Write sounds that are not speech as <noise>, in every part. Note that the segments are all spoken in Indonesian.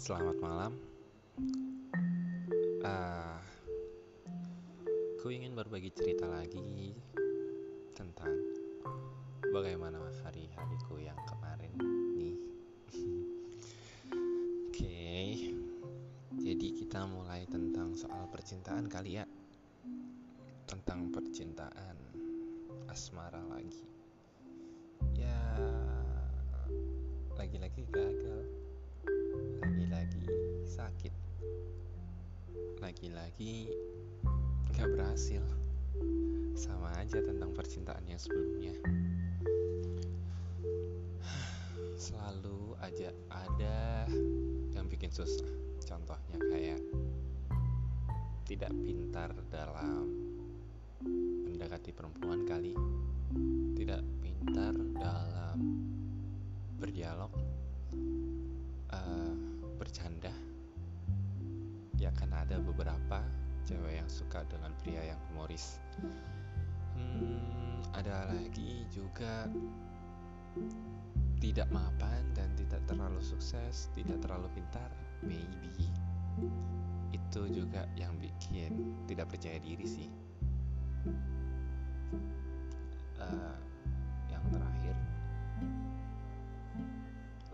Selamat malam. Uh, ku ingin berbagi cerita lagi tentang bagaimana hari-hariku yang kemarin nih. <laughs> Oke, okay. jadi kita mulai tentang soal percintaan kali ya. Tentang percintaan asmara lagi. Ya, lagi-lagi gagal lagi-lagi gak berhasil. Sama aja tentang percintaan yang sebelumnya. Selalu aja ada yang bikin susah. Contohnya kayak tidak pintar dalam mendekati perempuan kali tidak pintar dalam berdialog ya kan ada beberapa cewek yang suka dengan pria yang humoris. Hmm, ada lagi juga tidak mapan dan tidak terlalu sukses tidak terlalu pintar maybe. Itu juga yang bikin tidak percaya diri sih. Uh, yang terakhir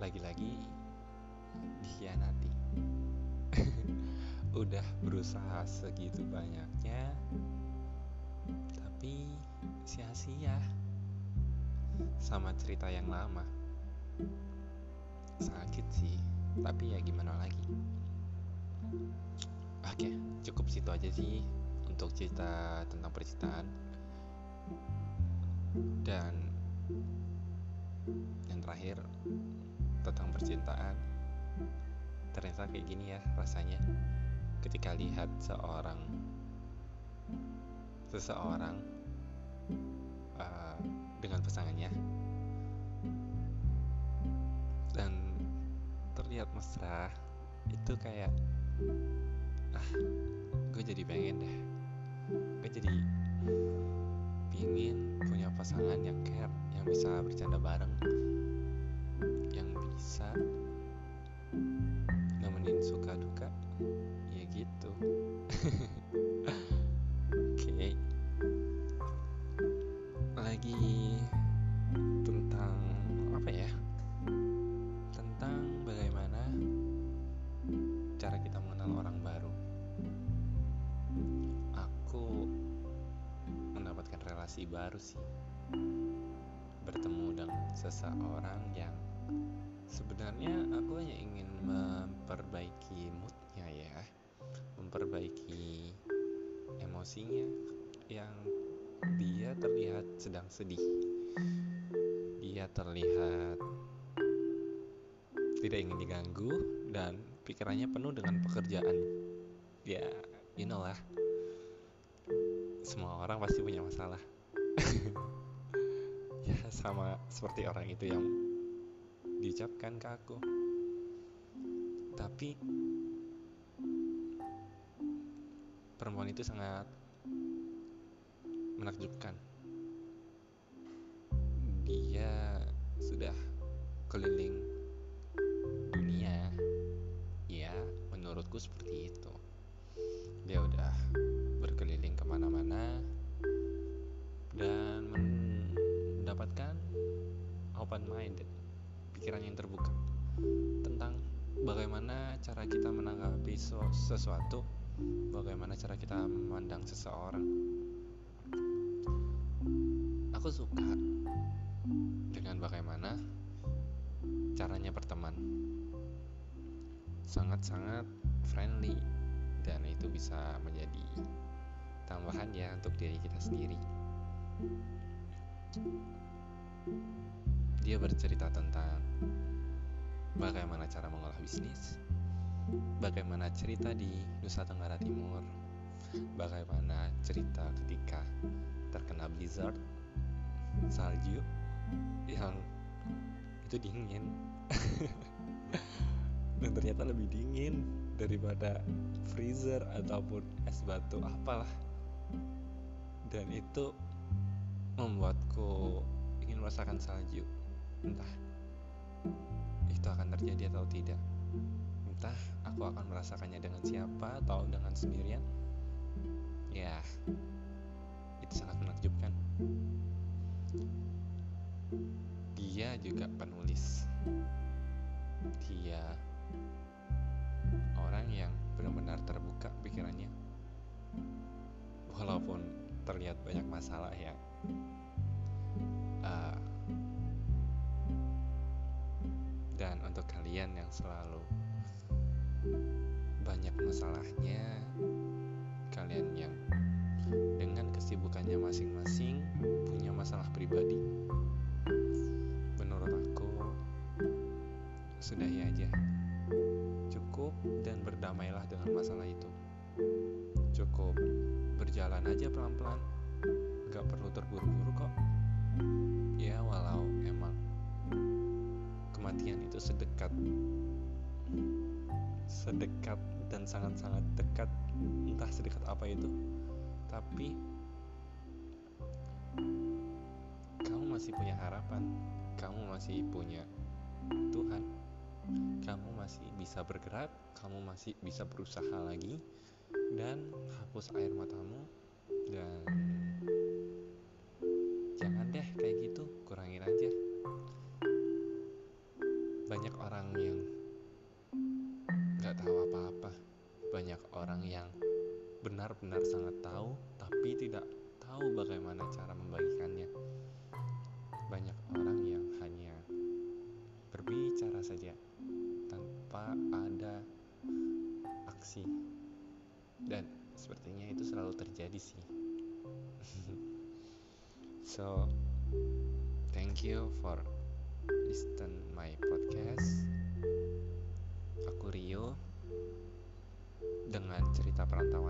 lagi-lagi dikhianati <laughs> udah berusaha segitu banyaknya tapi sia-sia sama cerita yang lama. Sakit sih tapi ya gimana lagi. Oke cukup situ aja sih untuk cerita tentang percintaan. Dan yang terakhir tentang percintaan. Ternyata kayak gini ya rasanya ketika lihat seorang seseorang uh, dengan pasangannya. Dan terlihat mesra itu kayak ah gue jadi pengen deh. Gue jadi pingin punya pasangan yang care yang bisa bercanda bareng yang bisa nemenin suka duka gitu. <laughs> Oke. Okay. lagi tentang apa ya? Tentang bagaimana cara kita mengenal orang baru. Aku mendapatkan relasi baru sih. Bertemu dengan seseorang yang sebenarnya aku hanya ingin memperbaiki moodnya ya memperbaiki emosinya yang dia terlihat sedang sedih. Dia terlihat tidak ingin diganggu dan pikirannya penuh dengan pekerjaan. Ya you know lah. Semua orang pasti punya masalah. <laughs> Ya sama seperti orang itu yang diucapkan ke aku. Tapi perempuan itu sangat menakjubkan. Dia sudah keliling dunia. Ya menurutku seperti itu. Dia udah berkeliling ke mana-mana dan mendapatkan open minded pikiran yang terbuka tentang bagaimana cara kita menanggapi sesuatu, bagaimana cara kita memandang seseorang. Aku suka dengan bagaimana caranya berteman. Sangat-sangat friendly dan itu bisa menjadi tambahan ya untuk diri kita sendiri dia bercerita tentang bagaimana cara mengolah bisnis, bagaimana cerita di Nusa Tenggara Timur, bagaimana cerita ketika terkena blizzard, salju yang itu dingin. <laughs> Dan ternyata lebih dingin daripada freezer ataupun es batu apalah. Dan itu membuatku ingin merasakan salju. Entah itu akan terjadi atau tidak entah aku akan merasakannya dengan siapa atau dengan sendirian. Ya itu sangat menakjubkan. Dia juga penulis. Dia orang yang benar-benar terbuka pikirannya. Walaupun terlihat banyak masalah ya. Uh, dan untuk kalian yang selalu banyak masalahnya. Kalian yang dengan kesibukannya masing-masing punya masalah pribadi. Menurut aku sudahi aja. Cukup dan berdamailah dengan masalah itu. Cukup berjalan aja pelan-pelan. Gak perlu terburu-buru kok. Ya walau emang kematian itu sedekat sedekat dan sangat-sangat dekat entah sedekat apa itu. Tapi kamu masih punya harapan kamu masih punya Tuhan kamu masih bisa bergerak kamu masih bisa berusaha lagi dan hapus air matamu dan sepertinya itu selalu terjadi sih <laughs> so thank you for listen my podcast aku Rio dengan cerita perantauanku.